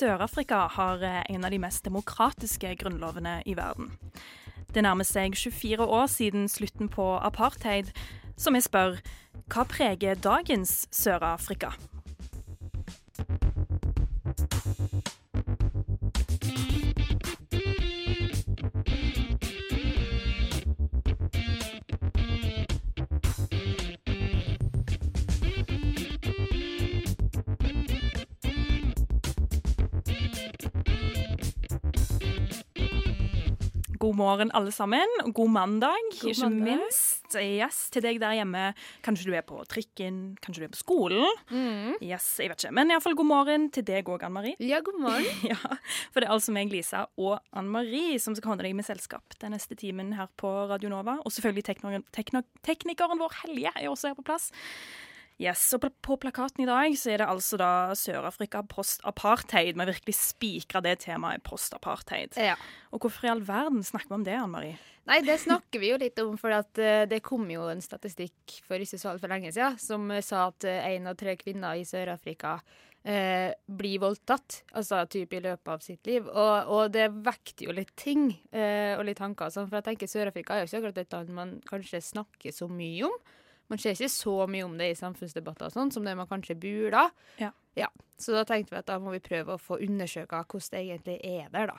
Sør-Afrika har eh, en av de mest demokratiske grunnlovene i verden. Det nærmer seg 24 år siden slutten på apartheid, så vi spør hva preger dagens Sør-Afrika? God morgen, alle sammen. God mandag, God ikke mandag. minst. Yes, til deg der hjemme. Kanskje du er på trikken, kanskje du er på skolen. Mm. Yes, jeg vet ikke. Men iallfall god morgen til deg òg, Ann Marie. Ja, god morgen. Ja, for det er altså meg, Lisa, og Ann Marie som skal holde deg med selskap den neste timen her på Radio Nova. Og selvfølgelig teknikeren, vår Helje er også her på plass. Yes, og på, plakaten i dag så er det altså da Sør-Afrika post-apartheid. Vi har virkelig spikra det temaet post-apartheid. Ja. Og hvorfor i all verden snakker vi om det, Ann Marie? Nei, det snakker vi jo litt om, for at eh, det kom jo en statistikk for ikke så altfor lenge siden som eh, sa at én av tre kvinner i Sør-Afrika eh, blir voldtatt, altså typ i løpet av sitt liv. Og, og det vekter jo litt ting eh, og litt tanker. Sånn, for jeg tenker Sør-Afrika er jo ikke akkurat et land man kanskje snakker så mye om. Man ser ikke så mye om det i samfunnsdebatter og sånn, som det man kanskje burde. Ja. ja. Så da tenkte vi at da må vi prøve å få undersøka hvordan det egentlig er der, da.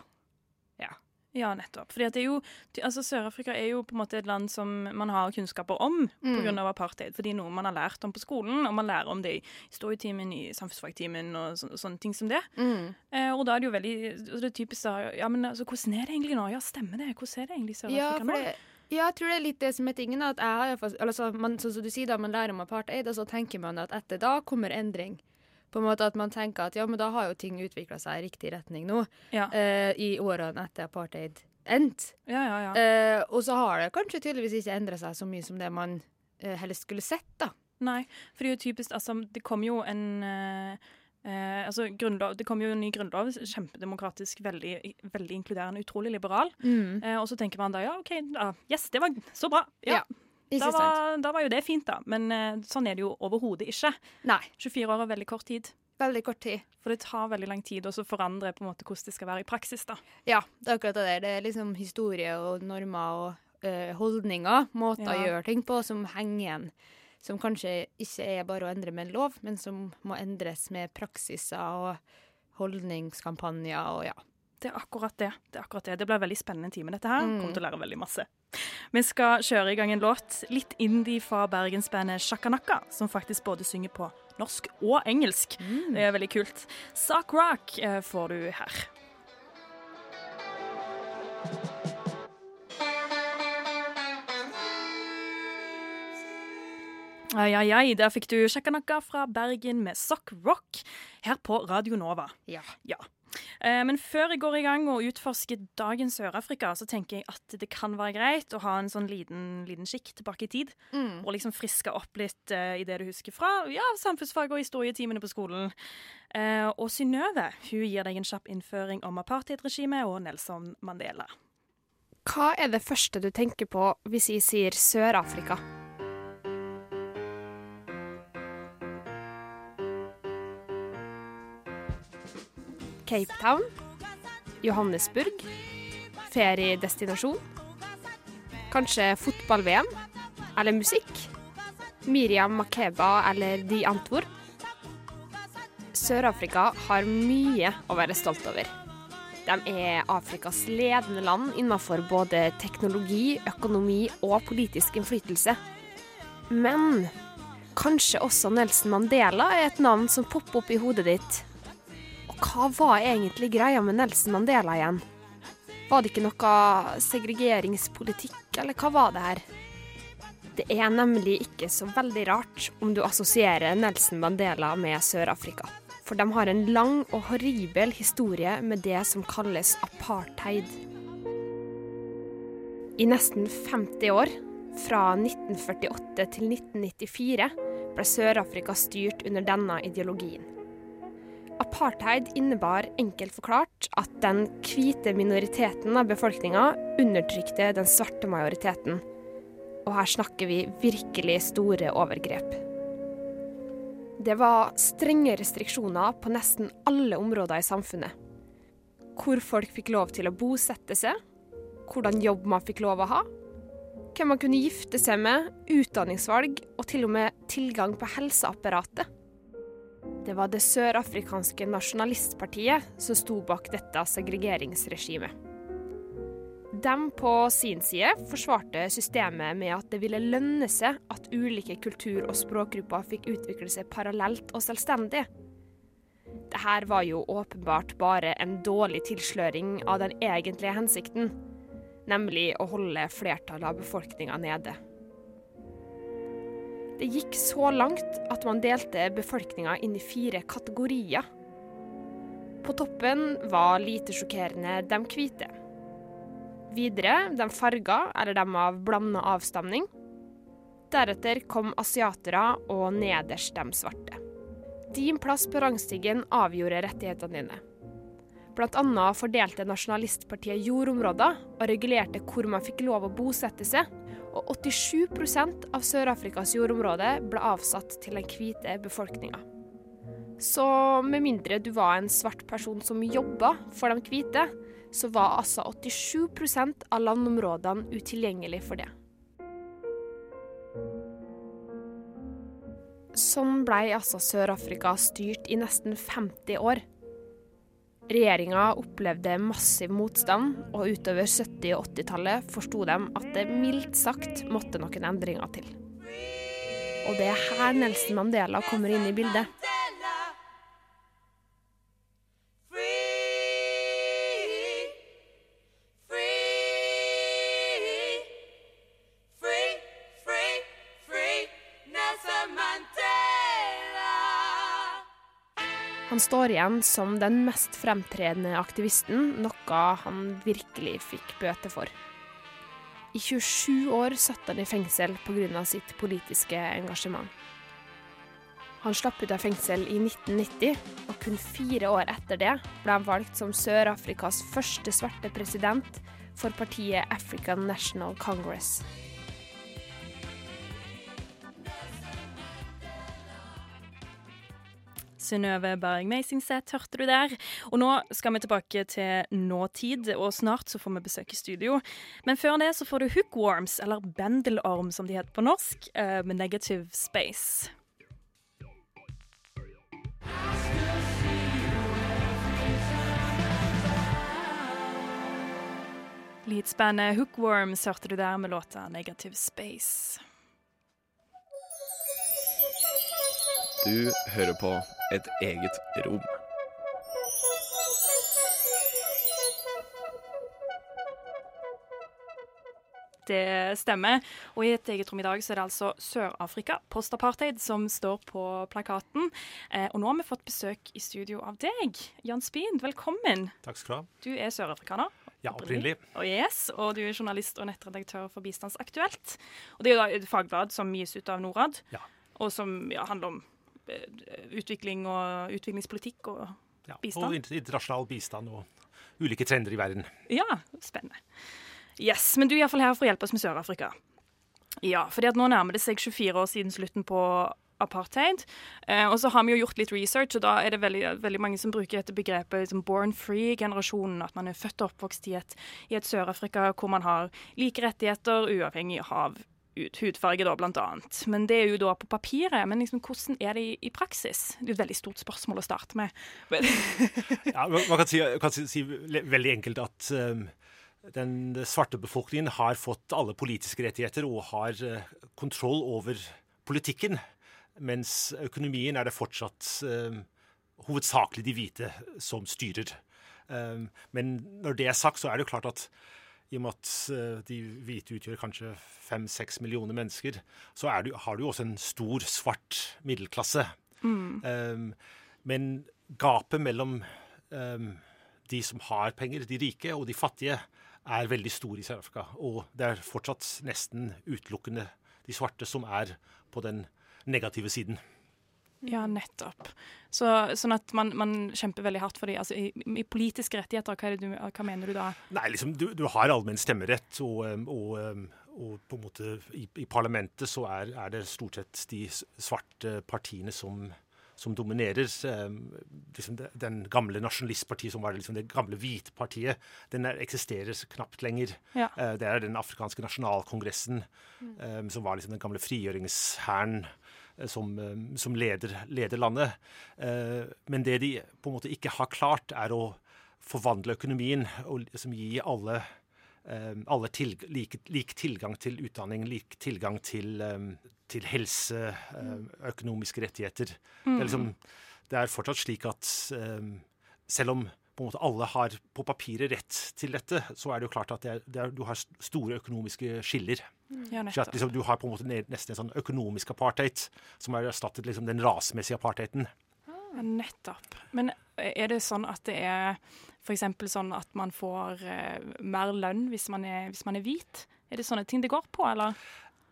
Ja. Ja, nettopp. Fordi at det er jo, altså Sør-Afrika er jo på en måte et land som man har kunnskaper om Mm. pga. apartheid. Fordi noe man har lært om på skolen, og man lærer om det i historietimen, i samfunnsfagtimen og så, sånne ting som det. Mm. Eh, og da er det jo veldig det typisk da, ja, men altså, Hvordan er det egentlig nå? Ja, stemmer det? Hvordan er det egentlig i Sør-Afrika for nå? Ja, jeg tror det er litt det som er tingen. At jeg har altså, man, sånn som du sier da, man lærer om apartheid, og så tenker man at etter da kommer endring. På en måte at man tenker at ja, men da har jo ting utvikla seg i riktig retning nå. Ja. Uh, I årene etter apartheid endte. Ja, ja, ja. Uh, og så har det kanskje tydeligvis ikke endra seg så mye som det man uh, helst skulle sett, da. Nei, for det er jo typisk altså, Det kom jo en eh, eh, altså, grunnlov, Det kom jo en ny grunnlov, kjempedemokratisk, veldig, veldig inkluderende, utrolig liberal. Eh, og så tenker man da ja, OK, da, yes, det var så bra. Ja, Ja, da, var, da var jo det fint, da. Men eh, sånn er det jo overhodet ikke. Nei. 24 år er veldig kort tid. Veldig kort tid. For det tar veldig lang tid å forandre på en måte hvordan det skal være i praksis. da. Ja, det er akkurat det der. Det er liksom historie og normer og eh, holdninger, måter å gjøre ting på, som henger igjen. Som kanskje ikke er bare å endre med en lov, men som må endres med praksiser og holdningskampanjer og ja. Det er akkurat det. Det er akkurat det. Det blir veldig spennende time, dette her. Mm. Kommer til å lære veldig masse. Vi skal kjøre i gang en låt, litt indie fra bergensbandet Shakanaka, som faktisk både synger på norsk og engelsk. Mm. Det er veldig kult. Sock Rock eh, får du her. Ai, ai, ai, der fikk du Shakanaka fra Bergen med Sock Rock her på Radio Nova. Ja. Ja. Eh, Men før jeg går i gang og utforsker dagens Sør-Afrika, så tenker jeg at det kan være greit å ha en sånn liten, liten skikk tilbake i tid. Mm. Og liksom friske opp litt eh, i det du husker fra ja, samfunnsfag og historietimene på skolen. Eh, og Synnøve hun gir deg en kjapp innføring om apartheidregimet og Nelson Mandela. Hva er det første du tenker på hvis jeg sier Sør-Afrika? Cape Town? Johannesburg? Feriedestinasjon? Kanskje fotball-VM? Eller musikk? Miriam Makeba eller De Antwoord? Sør-Afrika har mye å være stolt over. De er Afrikas ledende land innenfor både teknologi, økonomi og politisk innflytelse. Men kanskje også Nelson Mandela er et navn som popper opp i hodet ditt. Hva var egentlig greia med Nelson Mandela igjen? Var det ikke noe segregeringspolitikk, eller hva var det her? Det er nemlig ikke så veldig rart om du assosierer Nelson Mandela med Sør-Afrika. For de har en lang og horribel historie med det som kalles apartheid. I nesten 50 år, fra 1948 til 1994, ble Sør-Afrika styrt under denne ideologien. Apartheid innebar enkelt forklart at den hvite minoriteten av befolkninga undertrykte den svarte majoriteten. Og her snakker vi virkelig store overgrep. Det var strenge restriksjoner på nesten alle områder i samfunnet. Hvor folk fikk lov til å bosette seg, hvordan jobb man fikk lov å ha, hvem man kunne gifte seg med, utdanningsvalg og til og med tilgang på helseapparatet. Det var det sørafrikanske nasjonalistpartiet som sto bak dette segregeringsregimet. De på sin side forsvarte systemet med at det ville lønne seg at ulike kultur- og språkgrupper fikk utvikle seg parallelt og selvstendig. Dette var jo åpenbart bare en dårlig tilsløring av den egentlige hensikten, nemlig å holde flertallet av befolkninga nede. Det gikk så langt at man delte befolkninga inn i fire kategorier. På toppen var lite sjokkerende de hvite. Videre de farga, eller de av blanda avstamning. Deretter kom asiatere, og nederst de svarte. Din plass på rangstigen avgjorde rettighetene dine. Blant annet fordelte nasjonalistpartiet jordområder og regulerte hvor man fikk lov å bosette seg, og 87% av Sør-Afrikas jordområde ble avsatt til den hvite befolkninga. Så med mindre du var en svart person som jobba for de hvite, så var altså 87% av landområdene utilgjengelig for det. Sånn blei altså Sør-Afrika styrt i nesten 50 år. Regjeringa opplevde massiv motstand, og utover 70- og 80-tallet forsto de at det mildt sagt måtte noen endringer til. Og det er her Nelson Mandela kommer inn i bildet. Han står igjen som den mest fremtredende aktivisten, noe han virkelig fikk bøte for. I 27 år satt han i fengsel pga. sitt politiske engasjement. Han slapp ut av fengsel i 1990, og kun fire år etter det ble han valgt som Sør-Afrikas første svarte president for partiet African National Congress. Synnøve Berg Meisingset hørte du der. Og nå skal vi tilbake til nåtid, og snart så får vi besøk i studio. Men før det så får du hookworms, eller bendelorm som de heter på norsk, uh, med negative space. Leadsbandet Hookworms hørte du der med låta 'Negative Space'. Du hører på et eget rom. Det stemmer. Og i et eget rom i dag så er det altså Sør-Afrika, postapartheid, som står på plakaten. Eh, og nå har vi fått besøk i studio av deg, Jan Spind. Velkommen. Takk skal du ha. Du er sørafrikaner. Ja, opprinnelig. Og, yes, og du er journalist og nettredaktør for Bistandsaktuelt. Og det er jo da et fagblad som gis ut av Norad, Ja. og som ja, handler om utvikling og utviklingspolitikk og Ja, Bistand? Og internasjonal bistand og ulike trender i verden. Ja, spennende. Yes, Men du er iallfall her for å hjelpe oss med Sør-Afrika. Ja, fordi at nå nærmer det seg 24 år siden slutten på apartheid. Eh, og så har vi jo gjort litt research, og da er det veldig, veldig mange som bruker dette begrepet liksom born free-generasjonen. At man er født og oppvokst i et, i et Sør-Afrika hvor man har like rettigheter uavhengig av ut, hudfarge, da, blant annet. Men det er jo da på papiret. Men liksom, hvordan er det i, i praksis? Det er et veldig stort spørsmål å starte med. Men, Ja, man kan si, kan si, si veldig enkelt at um, den svarte befolkningen har fått alle politiske rettigheter og har uh, kontroll over politikken, mens økonomien er det fortsatt um, hovedsakelig de hvite som styrer. Um, men når det er sagt, så er det jo klart at i og med at eh, de hvite utgjør kanskje fem-seks millioner mennesker, så er det, har du jo også en stor svart middelklasse. Um, men gapet mellom um, de som har penger, de rike, og de fattige, er veldig stor i Sør-Afrika. Og det er fortsatt nesten utelukkende de svarte som er på den negative siden. Ja, nettopp. Så, sånn at man, man, kjemper veldig hardt for dem. Altså, i, i, politiske rettigheter, hva, du, hva, mener du da? Nei, liksom, du, du har allmenn stemmerett, og, og, og, på en måte i, i parlamentet så er, er, det stort sett de svarte partiene som, som dominerer. Liksom den gamle nasjonalistpartiet, som var liksom det gamle hvite partiet, den eksisterer knapt lenger. Ja. Eh, det er den afrikanske nasjonalkongressen, mm. som var liksom den gamle frigjøringshæren som, eh, som leder, leder, landet. Eh, men det de på en måte ikke har klart, er å forvandle økonomien og liksom gi alle, alle til, lik, lik, tilgang til utdanning, lik tilgang til, til helse, økonomiske rettigheter. Mm. Det, er liksom, det er fortsatt slik at selv om på en måte alle har på papiret rett til dette, så er det jo klart at det er, det er, du har store økonomiske skiller. Ja, så at liksom, Du har på en måte nesten en sånn økonomisk apartheid som har erstattet liksom, den rasemessige apartheiden. Ja, nettopp. Men er det sånn at det er f.eks. sånn at man får uh, mer lønn hvis man, er, hvis man er hvit? Er det sånne ting det går på, eller?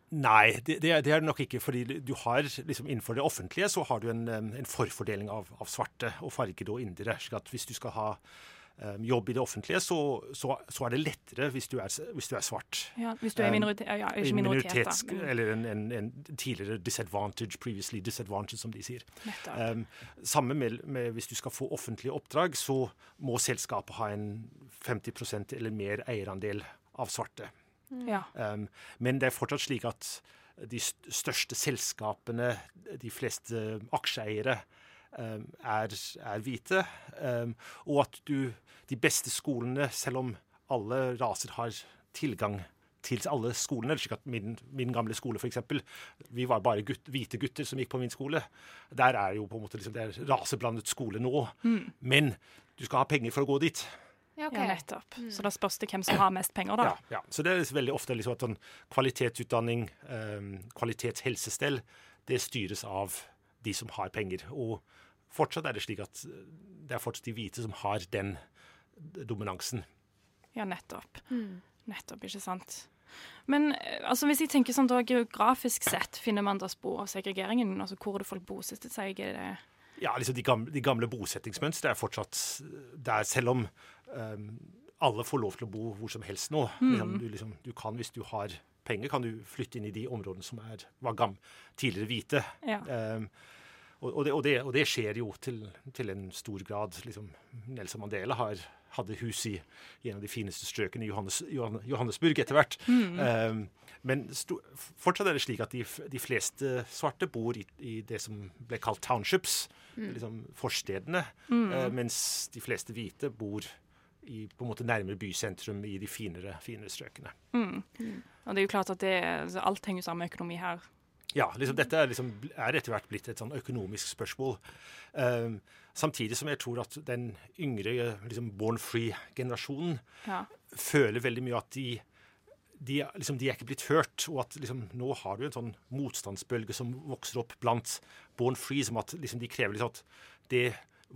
Nei, det, det, er det nok ikke. fordi du har liksom Innenfor det offentlige så har du en, en forfordeling av, av, svarte og fargede og indere. slik at Hvis du skal ha um, jobb i det offentlige, så, så, så, er det lettere hvis du er, hvis du er svart. Ja, Hvis du er minoritet, ja, ikke minoritet, minoritets, Eller en, en, en, tidligere disadvantage, previously disadvantage, som de sier. Um, samme med, med, hvis du skal få offentlige oppdrag, så må selskapet ha en 50% eller mer eierandel av svarte. Ja. Um, men det er fortsatt slik at de største selskapene, de fleste aksjeeiere, um, er, er, hvite. Um, og at du De beste skolene, selv om alle raser har tilgang til alle skolene. slik at Min, min gamle skole, f.eks. Vi var bare gutt, hvite gutter som gikk på min skole. Der er jo på en måte liksom, det er raseblandet skole nå. Mm. Men du skal ha penger for å gå dit. Ja, okay. ja nettopp. Mm. Så da spørs det hvem som har mest penger, da. Ja, ja. Så det er veldig ofte liksom at sånn kvalitetsutdanning, um, kvalitetshelsestell, det styres av de som har penger. Og fortsatt er det slik at det er fortsatt de hvite som har den dominansen. Ja, nettopp. Mm. Nettopp, ikke sant. Men eh, altså, hvis jeg tenker sånn da, geografisk sett, finner man da spor av segregeringen? Altså Hvor er det folk bosettet seg? Er det ja, liksom de gamle, de gamle bosettingsmønstrene er fortsatt der, selv om um, alle får lov til å bo hvor som helst nå. Mm. Liksom, du, liksom, du, kan, hvis du har penger, kan du flytte inn i de områdene som er, var gam, tidligere hvite. Ja. Um, og, og, det, og, det, og, det, skjer jo til, til en stor grad. Liksom, Nelson Mandela har, hadde hus i, i, en av de fineste strøkene i Johannes, Johannesburg etter hvert. Mm. Um, men fortsatt er det slik at de, de fleste svarte bor i, i, det som ble kalt townships, mm. liksom forstedene, mm. uh, mens de fleste hvite bor i, på en måte nærmere bysentrum i de finere, finere strøkene. Mm. Og det er jo klart at det, alt henger sammen med økonomi her. Ja, liksom, dette er, liksom, er, etter hvert blitt et sånn økonomisk spørsmål. Um, samtidig som jeg tror at den yngre liksom born free-generasjonen ja. føler veldig mye at de de, liksom, de, er ikke blitt hørt. Og at liksom, nå har du en sånn motstandsbølge som vokser opp blant born free, som at liksom, de krever liksom, at det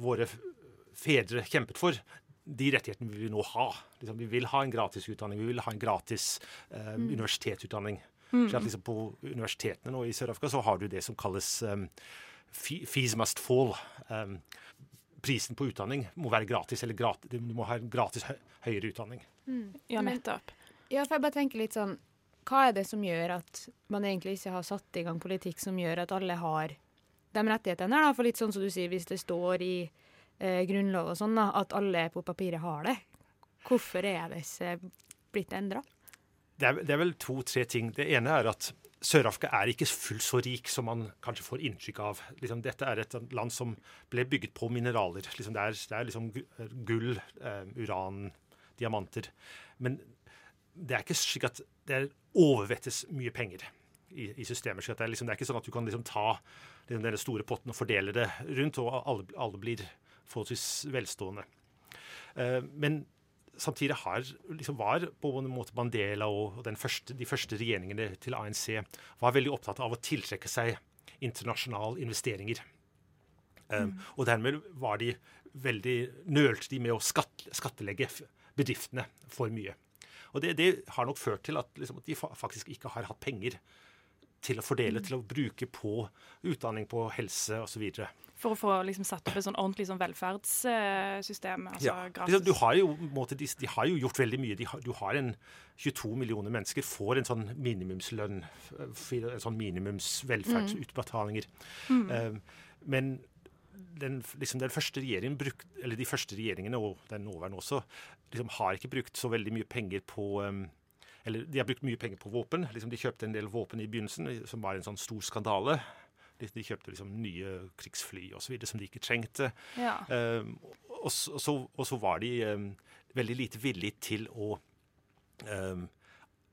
våre fedre kjempet for, de rettighetene vil vi nå ha. Liksom, vi vil ha en gratis utdanning, vi vil ha en gratis eh, mm. universitetsutdanning. Mm. Så at liksom, på universitetene nå i Sør-Afrika så har du det som kalles um, fees must fall. Um, prisen på utdanning må være gratis, eller gratis, du må ha en gratis hø høyere utdanning. Mm. Ja, nettopp. Ja, for jeg bare tenker litt sånn Hva er det som gjør at man egentlig ikke har satt i gang politikk som gjør at alle har de rettighetene her, da? For litt sånn som du sier, hvis det står i eh, grunnlov og sånn, da, at alle på papiret har det. Hvorfor er det ikke blitt endra? Det, det, er vel to-tre ting. Det ene er at Sør-Afrika er ikke fullt så rik som man kanskje får inntrykk av. Liksom, dette er et land som ble bygget på mineraler. Liksom, det, er, det, er, liksom gull, eh, uran, diamanter. Men det er ikke slik at det overvettes mye penger i, i systemet. Det er, liksom, det, er ikke sånn at du kan liksom ta liksom, denne store potten og fordele det rundt, og alle, alle blir forholdsvis velstående. Uh, men samtidig har, liksom var på en måte Mandela og første, de første regjeringene til ANC var veldig opptatt av å tiltrekke seg internasjonale investeringer. Um, mm. Og dermed var de veldig nølte de med å skatt, skattelegge bedriftene for mye. Og det, det har nok ført til at, liksom, at de faktisk ikke har hatt penger til å fordele, til å bruke på utdanning, på helse osv. For å få liksom, satt opp et sånn ordentlig sånn velferdssystem? Altså Ja, gratis. du har jo, måte, de, de har jo gjort veldig mye. De har, du har en 22 millioner mennesker får en sånn minimumslønn, en sånn minimumsvelferdsutbetalinger. Eh, men den, liksom den første regjeringen brukt, eller de første regjeringene, og den nåværende også, liksom har ikke brukt så veldig mye penger på um, eller de har brukt mye penger på våpen. Liksom de kjøpte en del våpen i begynnelsen, som var en sånn stor skandale. De, kjøpte liksom nye krigsfly osv. som de ikke trengte. Ja. Um, og, så, og så- var de um, veldig lite villige til å um,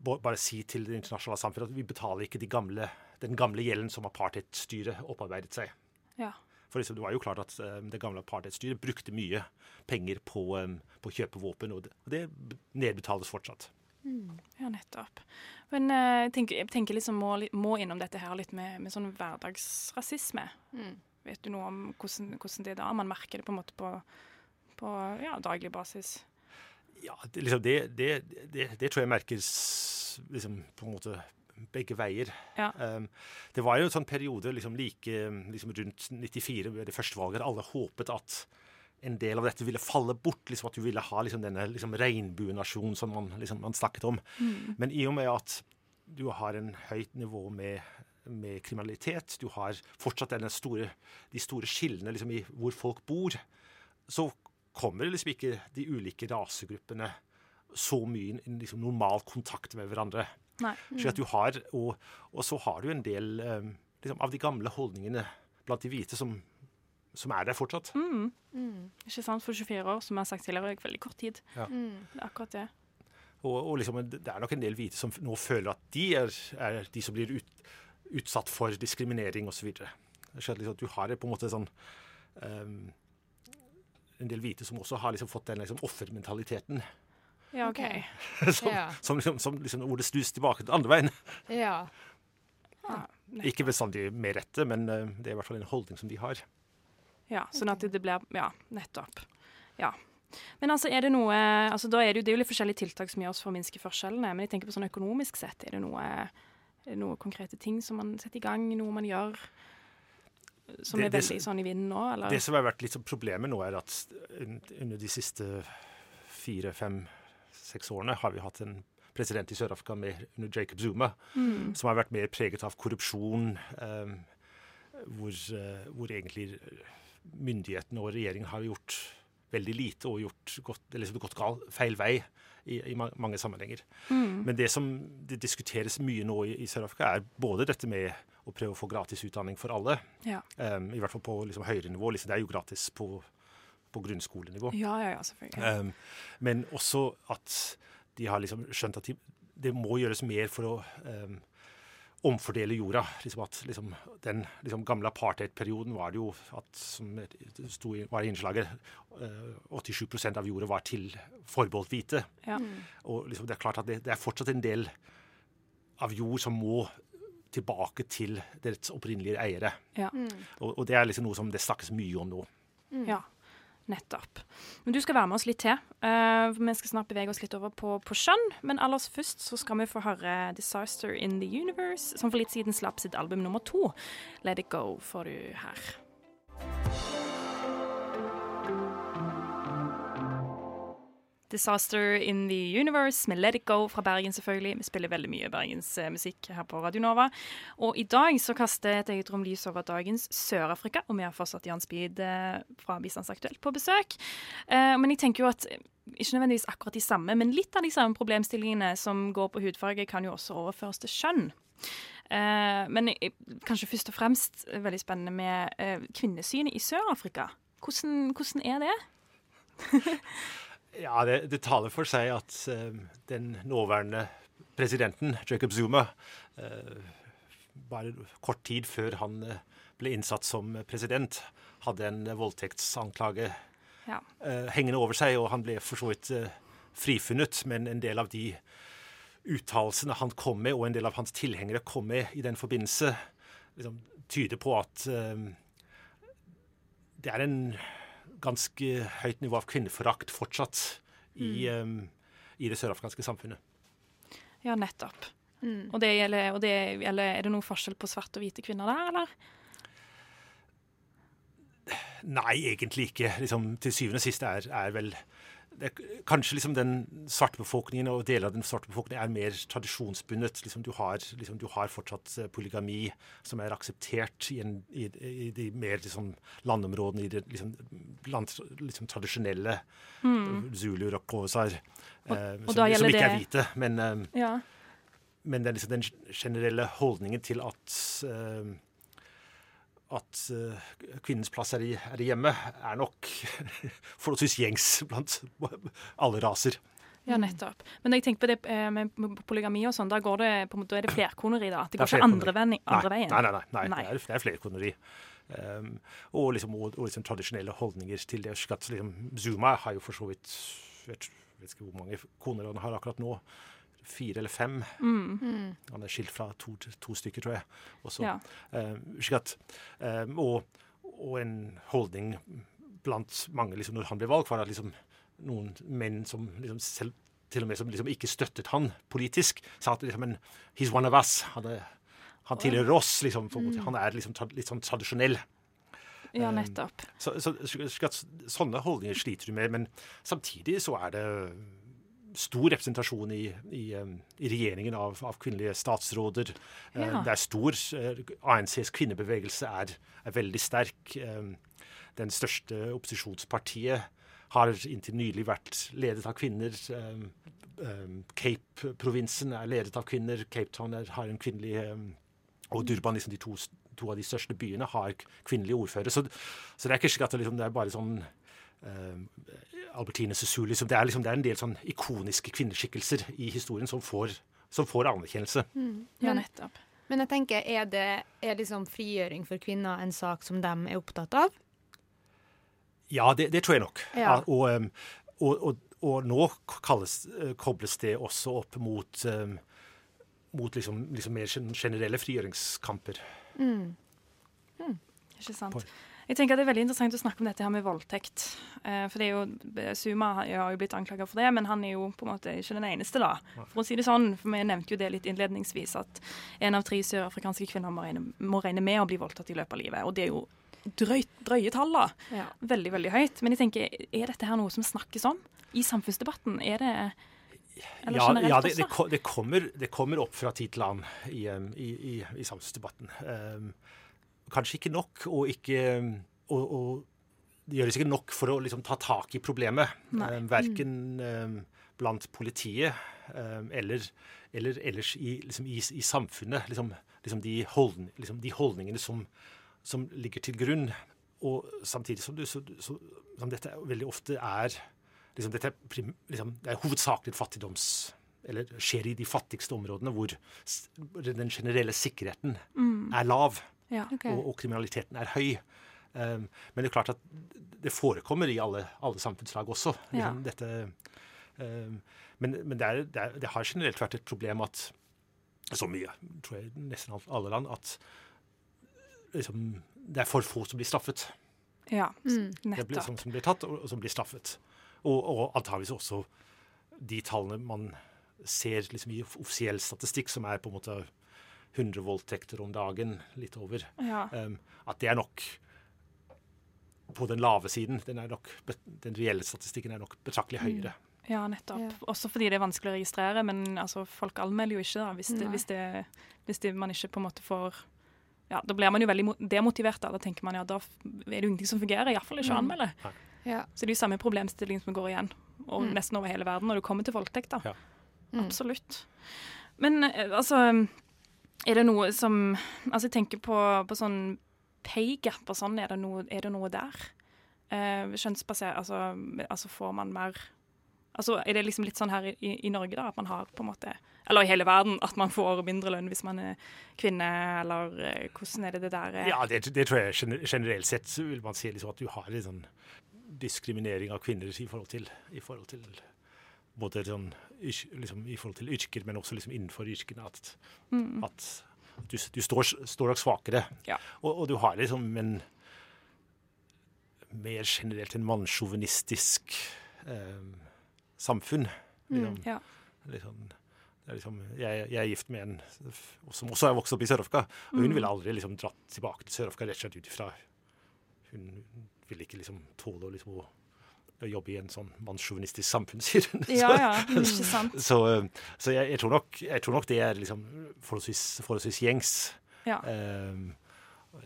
bare si til det internasjonale samfunnet at vi betaler ikke de gamle, den gamle gjelden som apartheidstyret opparbeidet seg. ja. For det var jo klart at det gamle apartheidstyret brukte mye penger på, på å kjøpe våpen, og det, og det nedbetales fortsatt. Ja, nettopp. Men eh, jeg tenker, jeg tenker liksom må, må innom dette her litt med, med sånn hverdagsrasisme. Mm. Vet du noe om hvordan, hvordan det er da? Man merker det på en måte på, på ja, daglig basis. Ja, det, liksom, det, det, det, tror jeg merkes liksom, på en måte begge veier. Ja. Um, det var jo en sånn periode liksom, like liksom, rundt 94, ved det første valget, alle håpet at en del av dette ville falle bort. liksom At du ville ha liksom, denne liksom, regnbuenasjonen som man, liksom, man snakket om. Men i og med at du har en høyt nivå med, med kriminalitet, du har fortsatt store, de store skillene liksom, i hvor folk bor, så kommer liksom ikke de ulike rasegruppene så mye i liksom, normal kontakt med hverandre. Nei. Slik at du har, og, og så har du en del eh, liksom, av de gamle holdningene blant de hvite som, som er der fortsatt. Ikke sant? For 24 år, som jeg har sagt tidligere, er veldig kort tid. Ja. Det er akkurat det. Og, og liksom, det er nok en del hvite som nå føler at de er, er de som blir ut, utsatt for diskriminering osv. Liksom, at du har på en måte sånn um, En del hvite som også har liksom fått den liksom, offermentaliteten. Ja, OK. som, Ja. som, liksom, som liksom, hvor det snus tilbake til andre veien. Ja. Ja, Ikke bestandig med rette, men uh, det er i hvert fall en holdning som de har. Ja, sånn at det blir Ja, nettopp. Ja. Men altså, er det noe altså da er det, jo, det er jo litt forskjellige tiltak som gjør oss for å minske forskjellene. Men jeg tenker på sånn økonomisk sett, er det noe, er det noe konkrete ting som man setter i gang? Noe man gjør som Det- er veldig sånn i vinden nå, eller? Det som har vært litt som problemet nå, er at under de siste fire, fem, seks årene har vi hatt en president i Sør-Afrika med- under Jacob Zuma, Mm. som har vært mer preget av korrupsjon, eh, hvor, eh, hvor egentlig myndighetene og regjeringen har gjort veldig lite og gjort gått, eller liksom gått gal, feil vei i, i mange sammenhenger. Mm. Men det som det diskuteres mye nå i, i Sør-Afrika, er både dette med å prøve å få gratis utdanning for alle, Ja. Um, I hvert fall på liksom, høyere nivå. Liksom, det er jo gratis på, på grunnskolenivå. ja, ja, ja, selvfølgelig. Um, men også at de har liksom skjønt at de, det må gjøres mer for å um, omfordele jorda. Liksom at liksom, Den liksom, gamle apartheid-perioden var det jo at, som det sto i, var i innslaget, uh, 87% av jorda var til forbeholdt hvite. Ja. Og liksom, det er klart at det, det er fortsatt en del av jord som må tilbake til deres opprinnelige eiere. Ja. Og, og det er liksom noe som det snakkes mye om nå. Ja, nettopp. Men du skal være med oss litt til. Uh, vi skal snart bevege oss litt over på, på skjønn. Men aller først så skal vi få høre 'Disaster in the Universe', som for litt siden slapp sitt album nummer to. 'Let It Go' får du her. 'Disaster in the Universe' med 'Let It Go' fra Bergen, selvfølgelig. Vi spiller veldig mye bergensmusikk her på Radio Nova. Og i dag så kaster et eget rom lys over dagens Sør-Afrika, og vi har fortsatt Jan Speed eh, fra Bistandsaktuelt på besøk. Eh, men jeg tenker jo at eh, ikke nødvendigvis akkurat de samme, men litt av de samme problemstillingene som går på hudfarge, kan jo også overføres til kjønn. Eh, men eh, kanskje først og fremst eh, veldig spennende med eh, kvinnesynet i Sør-Afrika. Hvordan, hvordan er det? Ja, det, det taler for seg at uh, den nåværende presidenten, Jacob Zuma, uh, bare kort tid før han eh, ble innsatt som president, hadde en voldtektsanklage Ja. hengende over seg, og han ble for så vidt frifunnet, men en del av de uttalelsene han kom med, og en del av hans tilhengere kom med i den forbindelse, liksom, tyder på at det er en ganske høyt nivå av kvinneforakt fortsatt i, um, i det sørafrikanske samfunnet. Ja, nettopp. Mm. Og, det gjelder, og det gjelder, er det noen forskjell på svarte og hvite kvinner der, eller? Nei, egentlig ikke. Liksom, til syvende og sist er, er vel det, Kanskje liksom den svarte befolkningen og deler av den svarte befolkningen er mer tradisjonsbundet. Liksom, du, har, liksom, du har fortsatt eh, polygami som er akseptert i, en, i, i de mer liksom, landområdene, i det liksom, land, liksom tradisjonelle zuluer og kåsar, eh, Mm. som, som ikke er hvite. Men, eh, Ja. men den, liksom, den generelle holdningen til at eh, at eh, kvinnens plass her i, i hjemmet, er nok forholdsvis gjengs blant alle raser. Ja, nettopp. Men jeg tenker på det eh, med polygami og sånn, da går det på en måte, er det flerkoneri, da? Det Det går ikke andre, veien? Nei, nei, nei. nei, Nei. Det, er, det er flerkoneri. Um, og, liksom, og, og liksom tradisjonelle holdninger til det. At, liksom, Zuma har jo for så vidt vet, vet ikke hvor mange koner han har akkurat nå. Fire eller fem. Mm. Han er skilt fra to, to stykker, tror jeg. Også. Ja. Slik at, um, og, og en holdning blant mange liksom, når han ble valgt, var at liksom, noen menn som liksom, selv, til og med som liksom, ikke støttet han politisk, sa at liksom, en, he's one of us. Han, er, han tilhører oss. Liksom, for, mm. Han er liksom, tra, litt sånn tradisjonell. ja, Um, nettopp. Så, så, så, sånne holdninger sliter du med. Men samtidig så er det stor representasjon i, i, i regjeringen av, av kvinnelige statsråder. Eh, Ja. Det er stor eh, ANCs kvinnebevegelse er, er veldig sterk. Den største opposisjonspartiet har inntil nylig vært ledet av kvinner. Cape-provinsen er ledet av kvinner. Cape Town er, har en kvinnelig Og Durban, liksom de to, to av de største byene, har kvinnelige ordførere. Så, så det er ikke slik at det, liksom, det er bare sånn Albertine Sessu liksom, det, er liksom, det er en del sånn ikoniske kvinneskikkelser i historien som får, som får anerkjennelse. Ja, nettopp. men jeg tenker, er, det, er liksom frigjøring for kvinner en sak som de er opptatt av? Ja, det, det tror jeg nok. Ja. Og, um, og, og, og nå kalles, eh, kobles det også opp mot, um, mot liksom, liksom mer generelle frigjøringskamper. Ikke sant. Jeg tenker at Det er veldig interessant å snakke om dette her med voldtekt. Eh, for det er jo, Suma har har jo blitt anklaga for det, men han er jo på en måte ikke den eneste, da. For å si det sånn, for Vi nevnte jo det litt innledningsvis, at en av tre sørafrikanske kvinner må regne, må regne med å bli voldtatt i løpet av livet. Og det er jo drøyt, drøye tall, da. Ja. Veldig, veldig høyt. Men jeg tenker, er dette her noe som snakkes om i samfunnsdebatten? Er det Eller ja, generelt ja det, også? det, det, kommer, det kommer opp fra tid til annen i, i, i, i samfunnsdebatten. Um, kanskje ikke nok, og ikke og, og det gjøres ikke nok for å liksom, ta tak i problemet. Um, verken eh, blant politiet eh, eller, eller ellers i, liksom, i, i samfunnet. Liksom, liksom, de, holdning, liksom, de holdningene som, som ligger til grunn. Og samtidig som, du, så, så, som dette veldig ofte er liksom, dette er, prim, liksom, Det er hovedsakelig fattigdoms... Eller skjer i de fattigste områdene hvor den generelle sikkerheten er lav Ja. okay. og, og kriminaliteten er høy. Um, men det er klart at det forekommer i alle, alle samfunnslag også. Ja. Liksom, dette, um, men men det, er, det, er, det har generelt vært et problem at så mye, tror jeg nesten alle land, at liksom, det er for få som blir straffet. ja. Mm. Det blir, Nettopp. som, som blir tatt, og, og som blir straffet. Og, og antageligvis også de tallene man ser liksom, i offisiell statistikk, som er på en måte 100 voldtekter om dagen, litt over, Ja. um, at det er nok på den lave siden. Den, er nok, den reelle statistikken er nok betraktelig høyere. Ja, nettopp. Ja. Også fordi det er vanskelig å registrere, men altså, folk anmelder jo ikke da, hvis, det, hvis, det, hvis det, man ikke på en måte får ja, Da blir man jo veldig demotivert. Da Da tenker man ja, da er det jo ingenting som fungerer. Iallfall ikke å Mm. anmelde. Ja. Så det er jo samme problemstilling som går igjen og Mm. nesten over hele verden når du kommer til voldtekt. da. Ja. Mm. Absolutt. Men eh, altså Er det noe som Altså, jeg tenker på, på sånn pay gap og sånn. Er det noe, er det noe der? Eh, Kjønnsbasert altså, altså får man mer Altså, Er det liksom litt sånn her i, i Norge, da, at man har på en måte Eller i hele verden, at man får mindre lønn hvis man er kvinne, eller eh, hvordan er det det der er? Ja, det, det tror jeg generelt sett vil man si liksom at du har en sånn diskriminering av kvinner i forhold til, i forhold til både sånn, liksom, i forhold til yrker, men også liksom innenfor yrkene. At, Mm. at du, du står, står nok svakere. Ja. Og, og du har liksom en mer generelt en mannssjåvinistisk eh, samfunn. Liksom, Ja. liksom, det liksom, jeg, jeg er gift med en som også er vokst opp i Sør-Afrika. Og hun Mm. ville aldri liksom dratt tilbake til Sør-Afrika rett og slett ut ifra Hun ville ikke liksom tåle å liksom, å, å jobbe i en sånn mannssjåvinistisk samfunn, sier hun. Ja, ja, ikke sant. Så, så jeg, jeg, tror nok, jeg tror nok det er liksom forholdsvis, forholdsvis gjengs. Ja. Um,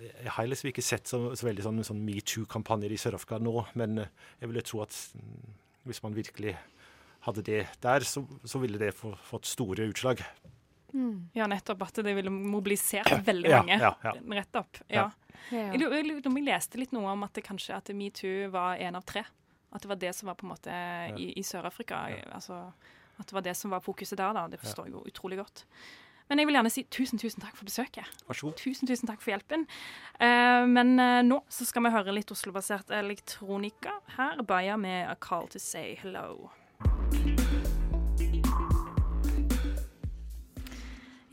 jeg har liksom ikke sett så, så veldig sånn, sånn metoo-kampanjer i Sør-Afrika nå, men eh, jeg ville tro at mm, hvis man virkelig hadde det der, så, så ville det få, fått store utslag. Ja, nettopp at det ville mobilisert veldig Ja, mange. ja, ja. Rett opp. Ja. Ja. Jeg jeg jeg leste litt noe om at det kanskje at metoo var en av tre. At det var det som var på en måte i, i Sør-Afrika. Altså, at det var det som var fokuset der, da. Det forstår jeg jo utrolig godt. Men jeg vil gjerne si tusen, tusen takk for besøket. Vær så god. Tusen, tusen takk for hjelpen. Uh, men uh, nå så skal vi høre litt Oslo-basert elektronika. Her Baya med A Call To Say Hello.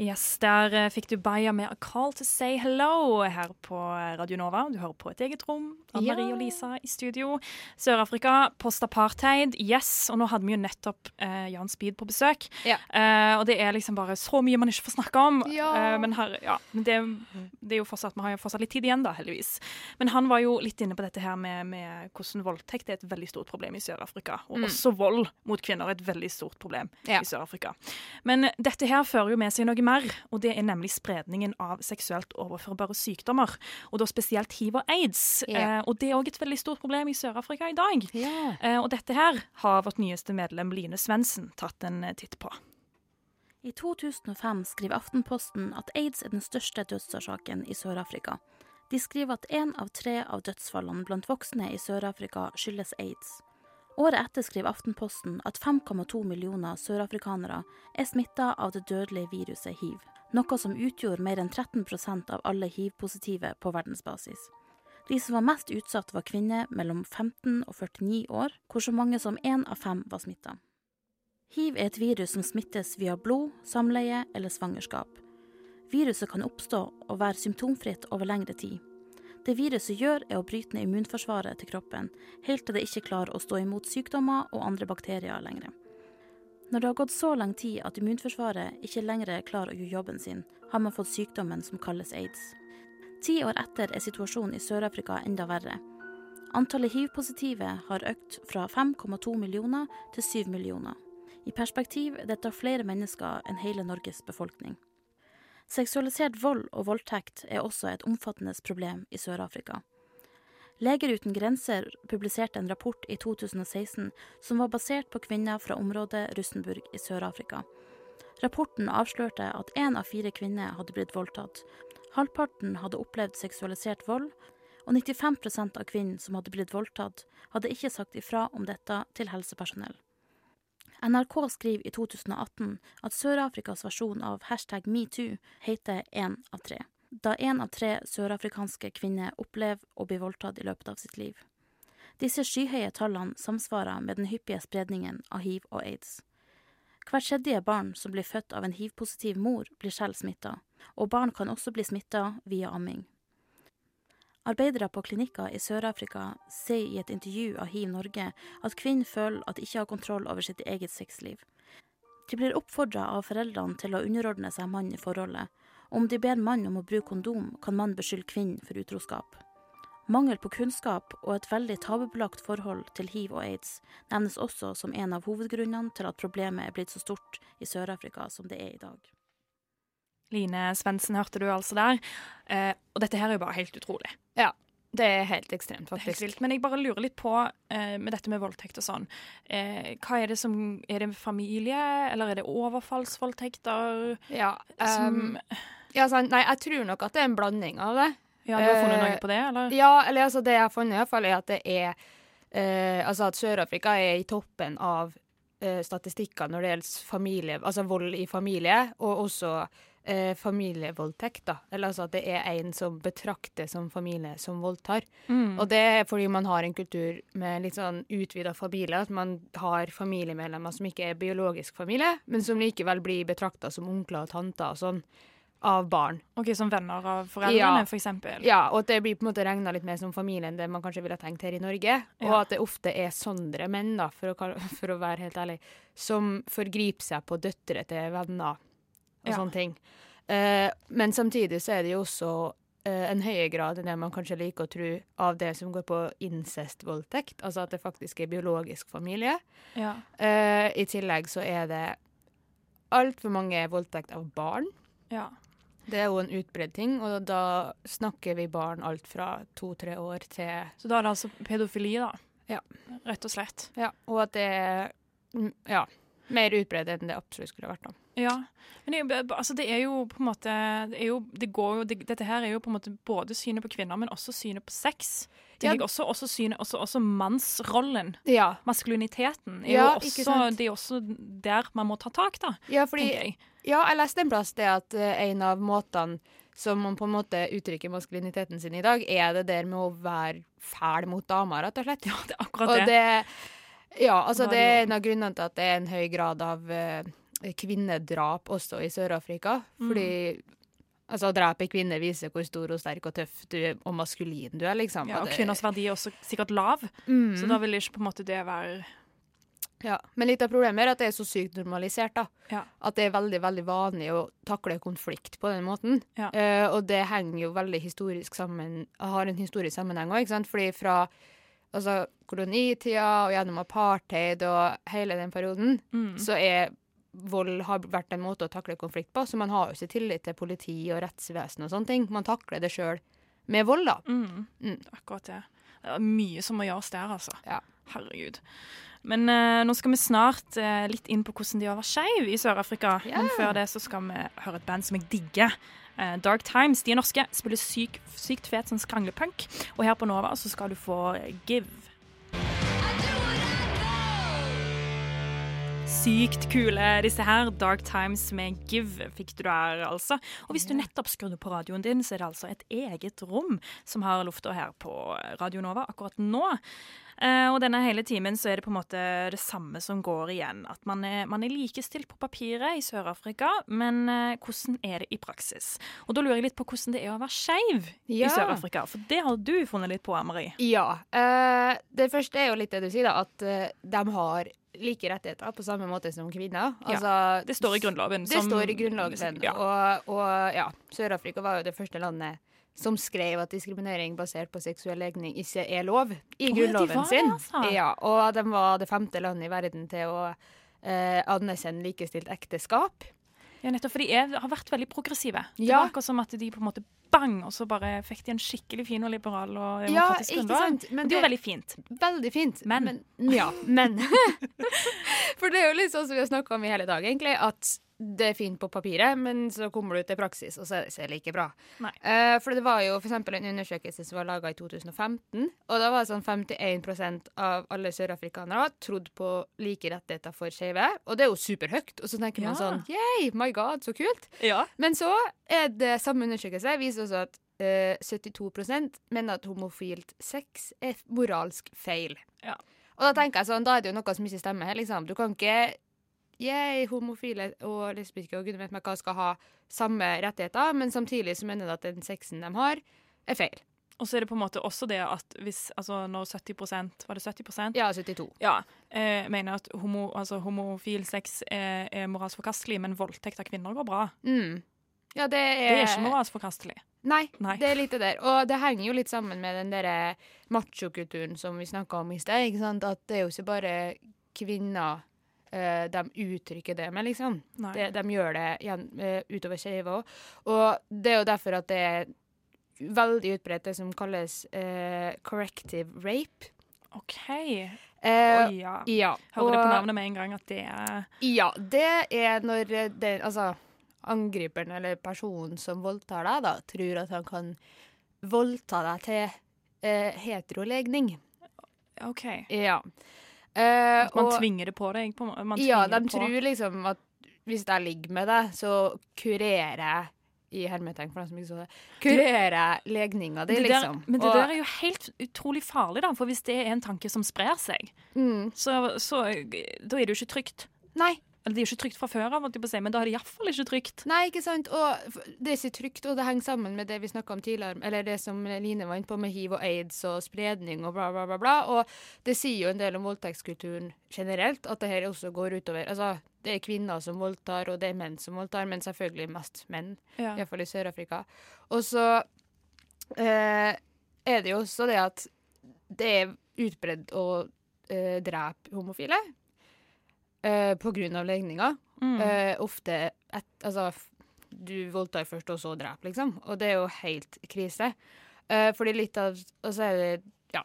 Yes, Der eh, fikk du Baya med A Call To Say Hello her på Radio Nova. Du hører på et eget rom. Anne Marie Ja. og Lisa i studio. Sør-Afrika, post-apartheid, yes. Og nå hadde vi jo nettopp eh, Jan Speed på besøk. Ja. Eh, og det er liksom bare så mye man ikke får snakke om. Ja. Eh, men her, ja, det, det er jo fortsatt, vi har jo fortsatt litt tid igjen, da, heldigvis. Men han var jo litt inne på dette her med, med hvordan voldtekt er et veldig stort problem i Sør-Afrika. Og Mm. også vold mot kvinner er et veldig stort problem i Sør-Afrika. Men dette her fører jo med seg noe mer, og det er nemlig spredningen av seksuelt overførbare sykdommer. Og da spesielt hiv og aids. Ja. Eh, og det er òg et veldig stort problem i Sør-Afrika i dag. Ja. Eh, og dette her har vårt nyeste medlem Line Svendsen tatt en eh, titt på. I 2005 skriver Aftenposten at aids er den største dødsårsaken i Sør-Afrika. De skriver at én av tre av dødsfallene blant voksne i Sør-Afrika skyldes aids. Året etter skriver Aftenposten at 5,2 millioner sørafrikanere er smitta av det dødelige viruset hiv, noe som utgjorde mer enn 13% av alle hiv-positive på verdensbasis. De som var mest utsatt, var kvinner mellom 15 og 49 år, hvor så mange som én av fem var smitta. Hiv er et virus som smittes via blod, samleie eller svangerskap. Viruset kan oppstå og være symptomfritt over lengre tid. Det viruset gjør, er å bryte ned immunforsvaret til kroppen, helt til det ikke klarer å stå imot sykdommer og andre bakterier lenger. Når det har gått så lang tid at immunforsvaret ikke lenger klarer å gjøre jobben sin, har man fått sykdommen som kalles aids. Ti år etter er situasjonen i Sør-Afrika enda verre. Antallet hiv-positive har økt fra 5,2 millioner til 7 millioner. I perspektiv er dette flere mennesker enn hele Norges befolkning. Seksualisert vold og voldtekt er også et omfattende problem i Sør-Afrika. Leger uten grenser publiserte en rapport i 2016 som var basert på kvinner fra området Rustenburg i Sør-Afrika. Rapporten avslørte at én av fire kvinner hadde blitt voldtatt. Halvparten hadde opplevd seksualisert vold, og 95% av kvinnene som hadde blitt voldtatt, hadde ikke sagt ifra om dette til helsepersonell. NRK skriver i 2018 at Sør-Afrikas versjon av hashtag metoo heter én av tre, da én av tre sørafrikanske kvinner opplever å bli voldtatt i løpet av sitt liv. Disse skyhøye tallene samsvarer med den hyppige spredningen av hiv og aids. Hvert tredje barn som blir født av en hiv-positiv mor, blir selv smitta, og barn kan også bli smitta via amming. Arbeidere på klinikker i Sør-Afrika sier i et intervju av Hiv Norge at kvinner føler at de ikke har kontroll over sitt eget sexliv. De blir oppfordra av foreldrene til å underordne seg mannen i forholdet. Om de ber mannen om å bruke kondom, kan mannen beskylde kvinnen for utroskap. Mangel på kunnskap og et veldig tabubelagt forhold til hiv og aids nevnes også som en av hovedgrunnene til at problemet er blitt så stort i Sør-Afrika som det er i dag. Line Svendsen hørte du altså der. Eh, og dette her er jo bare helt utrolig. Ja. Det er helt ekstremt, er helt faktisk. vilt. Men jeg bare lurer litt på, eh, med dette med voldtekt og sånn eh, Hva er det som Er det familie, eller er det overfallsvoldtekter? Ja, Som, um, ja sant. Nei, jeg tror nok at det er en blanding av det. ja, du har funnet eh, noe på det, eller? Ja, eller altså det jeg har funnet, i hvert fall, er at det er eh, Altså at Sør-Afrika er i toppen av eh, statistikker når det gjelder familie, altså vold i familie, og også eh, familievoldtekt. da. Eller altså at det er en som betrakter som familie som voldtar. Mm. Og det er fordi man har en kultur med litt sånn utvida familie. At man har familiemedlemmer som ikke er biologisk familie, men som likevel blir betrakta som onkler og tanter og sånn. av barn. Ok, Som venner av foreldrene, Ja. for eksempel? Ja, og at det blir på en måte regna litt mer som familie enn det man kanskje ville tenkt her i Norge. Og Ja. at det ofte er sondre menn, da, for å, for å være helt ærlig, som forgriper seg på døtre til venner og Ja. sånne ting. Eh, men samtidig så er det jo også eh, en høyere grad enn det man kanskje liker å tro av det som går på incestvoldtekt, altså at det faktisk er biologisk familie. Ja. Eh, I tillegg så er det altfor mange voldtekt av barn. ja. Det er jo en utbredt ting, og da snakker vi barn alt fra to-tre år til Så da er det altså pedofili, da? Ja. Rett og slett. Ja, og at det er ja, mer utbredt enn det absolutt skulle vært. da. Ja. Men det, altså det er jo på en måte det jo, det går jo, det, Dette her er jo på en måte både synet på kvinner, men også synet på sex. Ja. Også, også, synet, også, også mannsrollen. Ja, Maskuliniteten er Ja, også, det er også der man må ta tak, da, ja fordi jeg. Ja, jeg leste en plass det at eh, en av måtene som man på en måte uttrykker maskuliniteten sin i dag, er det der med å være fæl mot damer, rett og slett. Ja, det er akkurat Og det. det Ja, altså det er en av grunnene til at det er en høy grad av eh, kvinnedrap også i Sør-Afrika. Mm. Fordi altså, å drepe en kvinne viser hvor stor og sterk og tøff du er, og maskulin du er, liksom. Ja, og kvinners verdi er også sikkert lav, Mm. så da vil ikke på en måte det være Ja, Men litt av problemet er at det er så sykt normalisert. da. Ja. At det er veldig veldig vanlig å takle konflikt på den måten. Ja. Uh, og det henger jo veldig historisk sammen, har en historisk sammenheng òg. Fordi fra altså, kolonitida og gjennom apartheid og hele den perioden, mm. så er vold har vært en måte å takle konflikt på. Så man har jo ikke tillit til politi og rettsvesen og sånne ting. Man takler det sjøl med vold, da. Mm. Mm. Akkurat det. Det er mye som må gjøres der, altså. Ja. Herregud. Men uh, nå skal vi snart uh, litt inn på hvordan de har vært skeiv i Sør-Afrika. Yeah. Men før det så skal vi høre et band som jeg digger. Uh, Dark Times. De er norske. Spiller syk, sykt fet sånn skranglepunk. Og her på Nova så skal du få Give. Sykt kule disse her. Dark Times med Give fikk du der, altså. Og hvis du nettopp skrudde på radioen din, så er det altså et eget rom som har lufta her på Radio Nova akkurat nå. Eh, og denne hele timen så er det på en måte det samme som går igjen. At man er, man er likestilt på papiret i Sør-Afrika, men eh, hvordan er det i praksis? Og da lurer jeg litt på hvordan det er å være skeiv i Sør-Afrika. For det har du funnet litt på, Marie. Ja. Uh, det første er jo litt det du sier, da, at de har like rettigheter på samme måte som kvinner. Ja, Altså, Det står i Grunnloven. Det som- står i Grunnloven. Ja. Og, og ja, Sør-Afrika var jo det første landet som skrev at diskriminering basert på seksuell legning ikke er lov i ja, de grunnloven var det, sin. altså. Ja, og de var det femte landet i verden til å eh, anerkjenne likestilt ekteskap. Ja, nettopp, for de er, har vært veldig progressive. Det Ja. var akkurat som at de på en måte bang, og så bare fikk de en skikkelig fin og liberal og demokratisk grunnlov. sant? Det er jo veldig fint. Veldig fint. Men. Ja, men. For det er jo litt sånn som vi har snakka om i hele dag, egentlig, at det er fint på papiret, men så kommer du til praksis, og så er det ikke like bra. Eh, for det var jo eksempel en undersøkelse som var laga i 2015, og da var det sånn 51% av alle sørafrikanere trodd på like rettigheter for skeive, og det er jo superhøyt. Og så tenker man sånn yeah, my god, så kult. Ja. Men så er det samme undersøkelse viser også at uh, 72 mener at homofilt sex er moralsk feil. Ja. Og da tenker jeg sånn, da er det jo noe som ikke stemmer her, liksom. Du kan ikke jeg, homofile og lesbiske og gudene vet meg hva skal ha samme rettigheter, men samtidig så mener de at den sexen de har, er feil. Og så er det på en måte også det at hvis altså når 70% Var det 70% Ja, 72. Ja, eh, mener at homo, altså, homofil sex er, er moralsk forkastelig, men voldtekt av kvinner går bra. Mm. Ja, det er, Det er ikke moralsk forkastelig. Nei, Nei. det er litt det der. Og det henger jo litt sammen med den derre machokulturen som vi snakka om i sted. ikke sant? At det er jo ikke bare kvinner eh, de uttrykker det med, liksom. De, de gjør det igjen, uh, utover skeive òg. Og det er jo derfor at det er veldig utbredt det som kalles uh, corrective rape. OK. Eh, Oi, ja. ja. Hører det på navnet med en gang at det er Ja, det er når det, altså, angriperen eller personen som voldtar deg, da, tror at han kan voldta deg til eh, heterolegning. OK. Ja. At man og- tvinger det på deg. På, man Ja, de tror liksom at hvis jeg ligger med deg, så kurerer jeg i hermetegn, for dem som ikke så det. Kurerer jeg legninga di, liksom. men det Og- der er jo helt utrolig farlig, da. For hvis det er en tanke som sprer seg, mm, så, så da er det jo ikke trygt. Nei. Eller det er jo ikke trygt fra før av, men da er det iallfall ikke trygt. Nei, ikke sant. Og det er ikke trygt, og det henger sammen med det vi snakka om tidligere, eller det som Line var inne på med hiv og aids og spredning og bla, bla, bla. bla. Og det sier jo en del om voldtektskulturen generelt, at det her også går utover Altså, det er kvinner som voldtar, og det er menn som voldtar, men selvfølgelig mest menn, Ja. iallfall i Sør-Afrika. Og så eh, er det jo også det at det er utbredd å eh, drepe homofile eh, på grunn av legninger. Mm. Eh, ofte et, Altså, du voldtar først, og så dreper, liksom. Og det er jo helt krise. Eh, fordi litt av Og så er det Ja.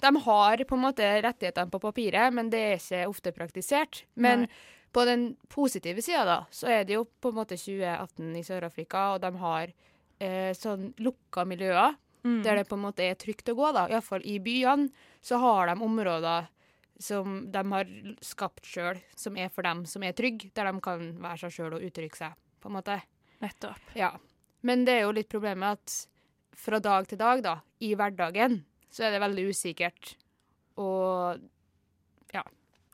De har på en måte rettighetene på papiret, men det er ikke ofte praktisert. Men Nei. på den positive sida, da, så er det jo på en måte 2018 i Sør-Afrika, og de har eh, sånn lukka miljøer Mm. der det på en måte er trygt å gå. da. Iallfall i byene så har de områder som de har skapt sjøl, som er for dem som er trygge, der de kan være seg sjøl og uttrykke seg, på en måte. Nettopp. Ja. Men det er jo litt problemet at fra dag til dag, da, i hverdagen, så er det veldig usikkert. Og ja.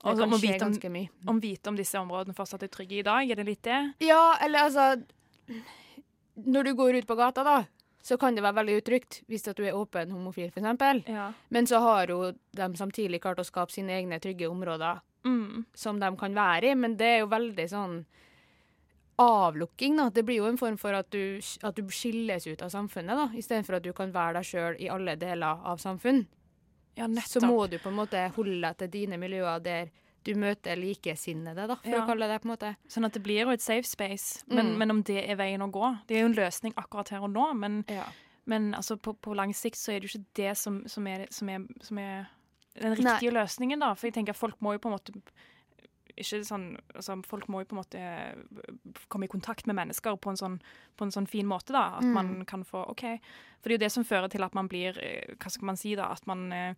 Det Og kan skje ganske mye. Om vite om disse områdene fortsatt er trygge i dag, er det litt det? Ja, eller altså Når du går ut på gata, da, så kan det være veldig utrygt hvis at du er åpen homofil, f.eks. Ja. Men så har jo de samtidig klart å skape sine egne trygge områder Mm. som de kan være i, men det er jo veldig sånn avlukking, da. Det blir jo en form for at du, at du skilles ut av samfunnet, da, istedenfor at du kan være deg sjøl i alle deler av samfunn. Ja, Så må du på en måte holde deg til dine miljøer der du møter likesinnede, da, for Ja. å kalle det det. på en måte. Sånn at det blir jo et safe space. Men, Mm. men om det er veien å gå Det er jo en løsning akkurat her og nå, men, Ja. men altså på, på lang sikt så er det jo ikke det som, som, er, som, er, som er den Nei. riktige løsningen, da. For jeg tenker at folk må jo på en måte ikke sånn, altså Folk må jo på en måte komme i kontakt med mennesker på en sånn, på en sånn fin måte, da. At Mm. man kan få OK. For det er jo det som fører til at man blir eh, Hva skal man si, da? At man, eh,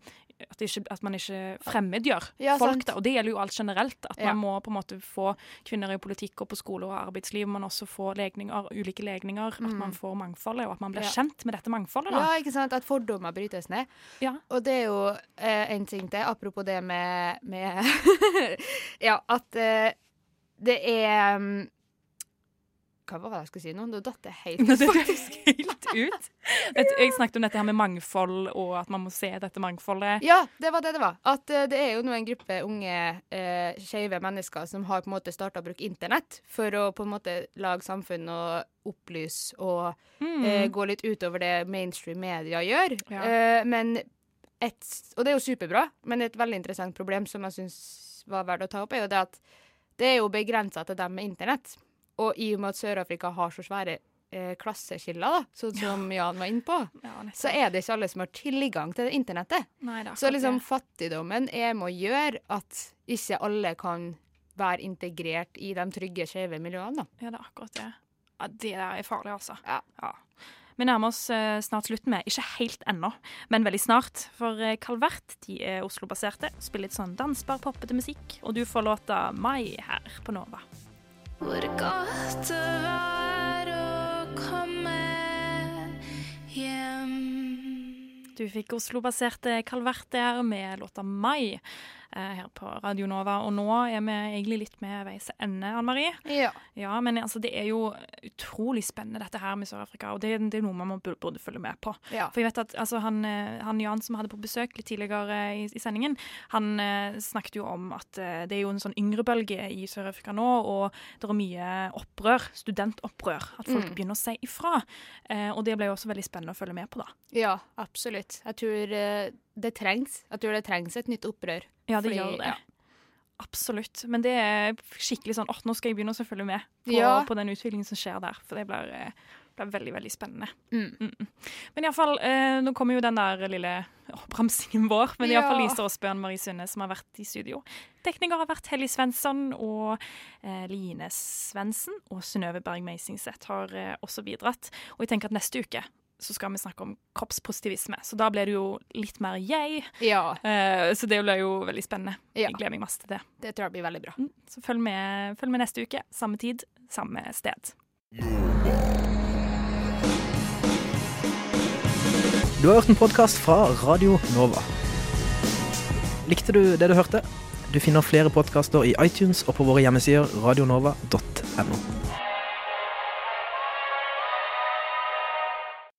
at ikke, at man ikke fremmedgjør Ja, folk. da, Og det gjelder jo alt generelt. At Ja. man må på en måte få kvinner i politikk og på skole og arbeidsliv, men også få legninger, ulike legninger. At Mm. man får mangfoldet, og at man blir Ja. kjent med dette mangfoldet. da. Ja, ikke sant? At fordommer brytes ned. Ja. Og det er jo eh, en ting til, apropos det med, med Ja, at uh, det er um, Hva var det jeg skulle si nå? Nå datt det helt ut, faktisk. helt ut. Jeg snakket om dette her med mangfold, og at man må se dette mangfoldet. Ja, det var det det var. At uh, det er jo nå en gruppe unge uh, skeive mennesker som har på en måte starta å bruke internett for å på en måte lage samfunn og opplyse og Mm. uh, gå litt utover det mainstream media gjør. Ja. Uh, men et, og det er jo superbra, men et veldig interessant problem som jeg syns var verdt å ta opp, er jo det at det er jo begrensa til dem med internett. Og i og med at Sør-Afrika har så svære eh, klasseskiller, da, sånn som Jan var inne på, Ja, så er det ikke alle som har tilgang til internettet. Nei, det Så liksom fattigdommen er med å gjøre at ikke alle kan være integrert i de trygge, skeive miljøene, da. Ja, det er akkurat det. Ja, det er farlig, altså. Ja. Vi nærmer oss eh, snart slutten med. Ikke helt ennå, men veldig snart. For eh, Calvert de er Oslo-baserte, spiller litt sånn dansbar, poppete musikk. Og du får låta Mai her på Nova. Hvor godt det var å komme hjem. Du fikk Oslo-baserte Calvert der med låta Mai her på Radio Nova. Og nå er vi egentlig litt med veis ende, Anne Marie. Ja. Ja, men altså, det er jo utrolig spennende dette her med Sør-Afrika, og det, det er noe man burde, burde følge med på. Ja. For jeg vet at altså, han, eh, han Jan som hadde på besøk litt tidligere i, i sendingen, han eh, snakket jo om at eh, det er jo en sånn yngrebølge i Sør-Afrika nå, og det er mye opprør, studentopprør, at folk Mm. begynner å si ifra. Eh, og det ble jo også veldig spennende å følge med på, da. Ja, absolutt. Jeg tror eh, det trengs. Jeg tror det trengs et nytt opprør. Ja, det Fordi- gjør det. ja. Absolutt. Men det er skikkelig sånn åh, nå skal jeg begynne å følge med på, Ja. på den utviklingen som skjer der. For det blir, eh, blir veldig, veldig spennende. Mm. Mm -mm. Men iallfall, eh, nå kommer jo den der lille oppramsingen vår. Men Ja. iallfall Lise Aasbø Bjørn Marie Sunde som har vært i studio. Tekniker har vært Helly Svensson, og eh, Line Svendsen og Synnøve Berg Meisingseth har eh, også bidratt. Og jeg tenker at neste uke så skal vi snakke om kroppspositivisme. Så da blir det jo litt mer jeg. Ja, Uh, så det blir jo veldig spennende. Ja. Jeg gleder meg masse til det. det tror jeg blir veldig bra. Mm, Så følg med, følg med neste uke. Samme tid, samme sted. Du har hørt en podkast fra Radio Nova. Likte du det du hørte? Du finner flere podkaster i iTunes og på våre hjemmesider radionova.no.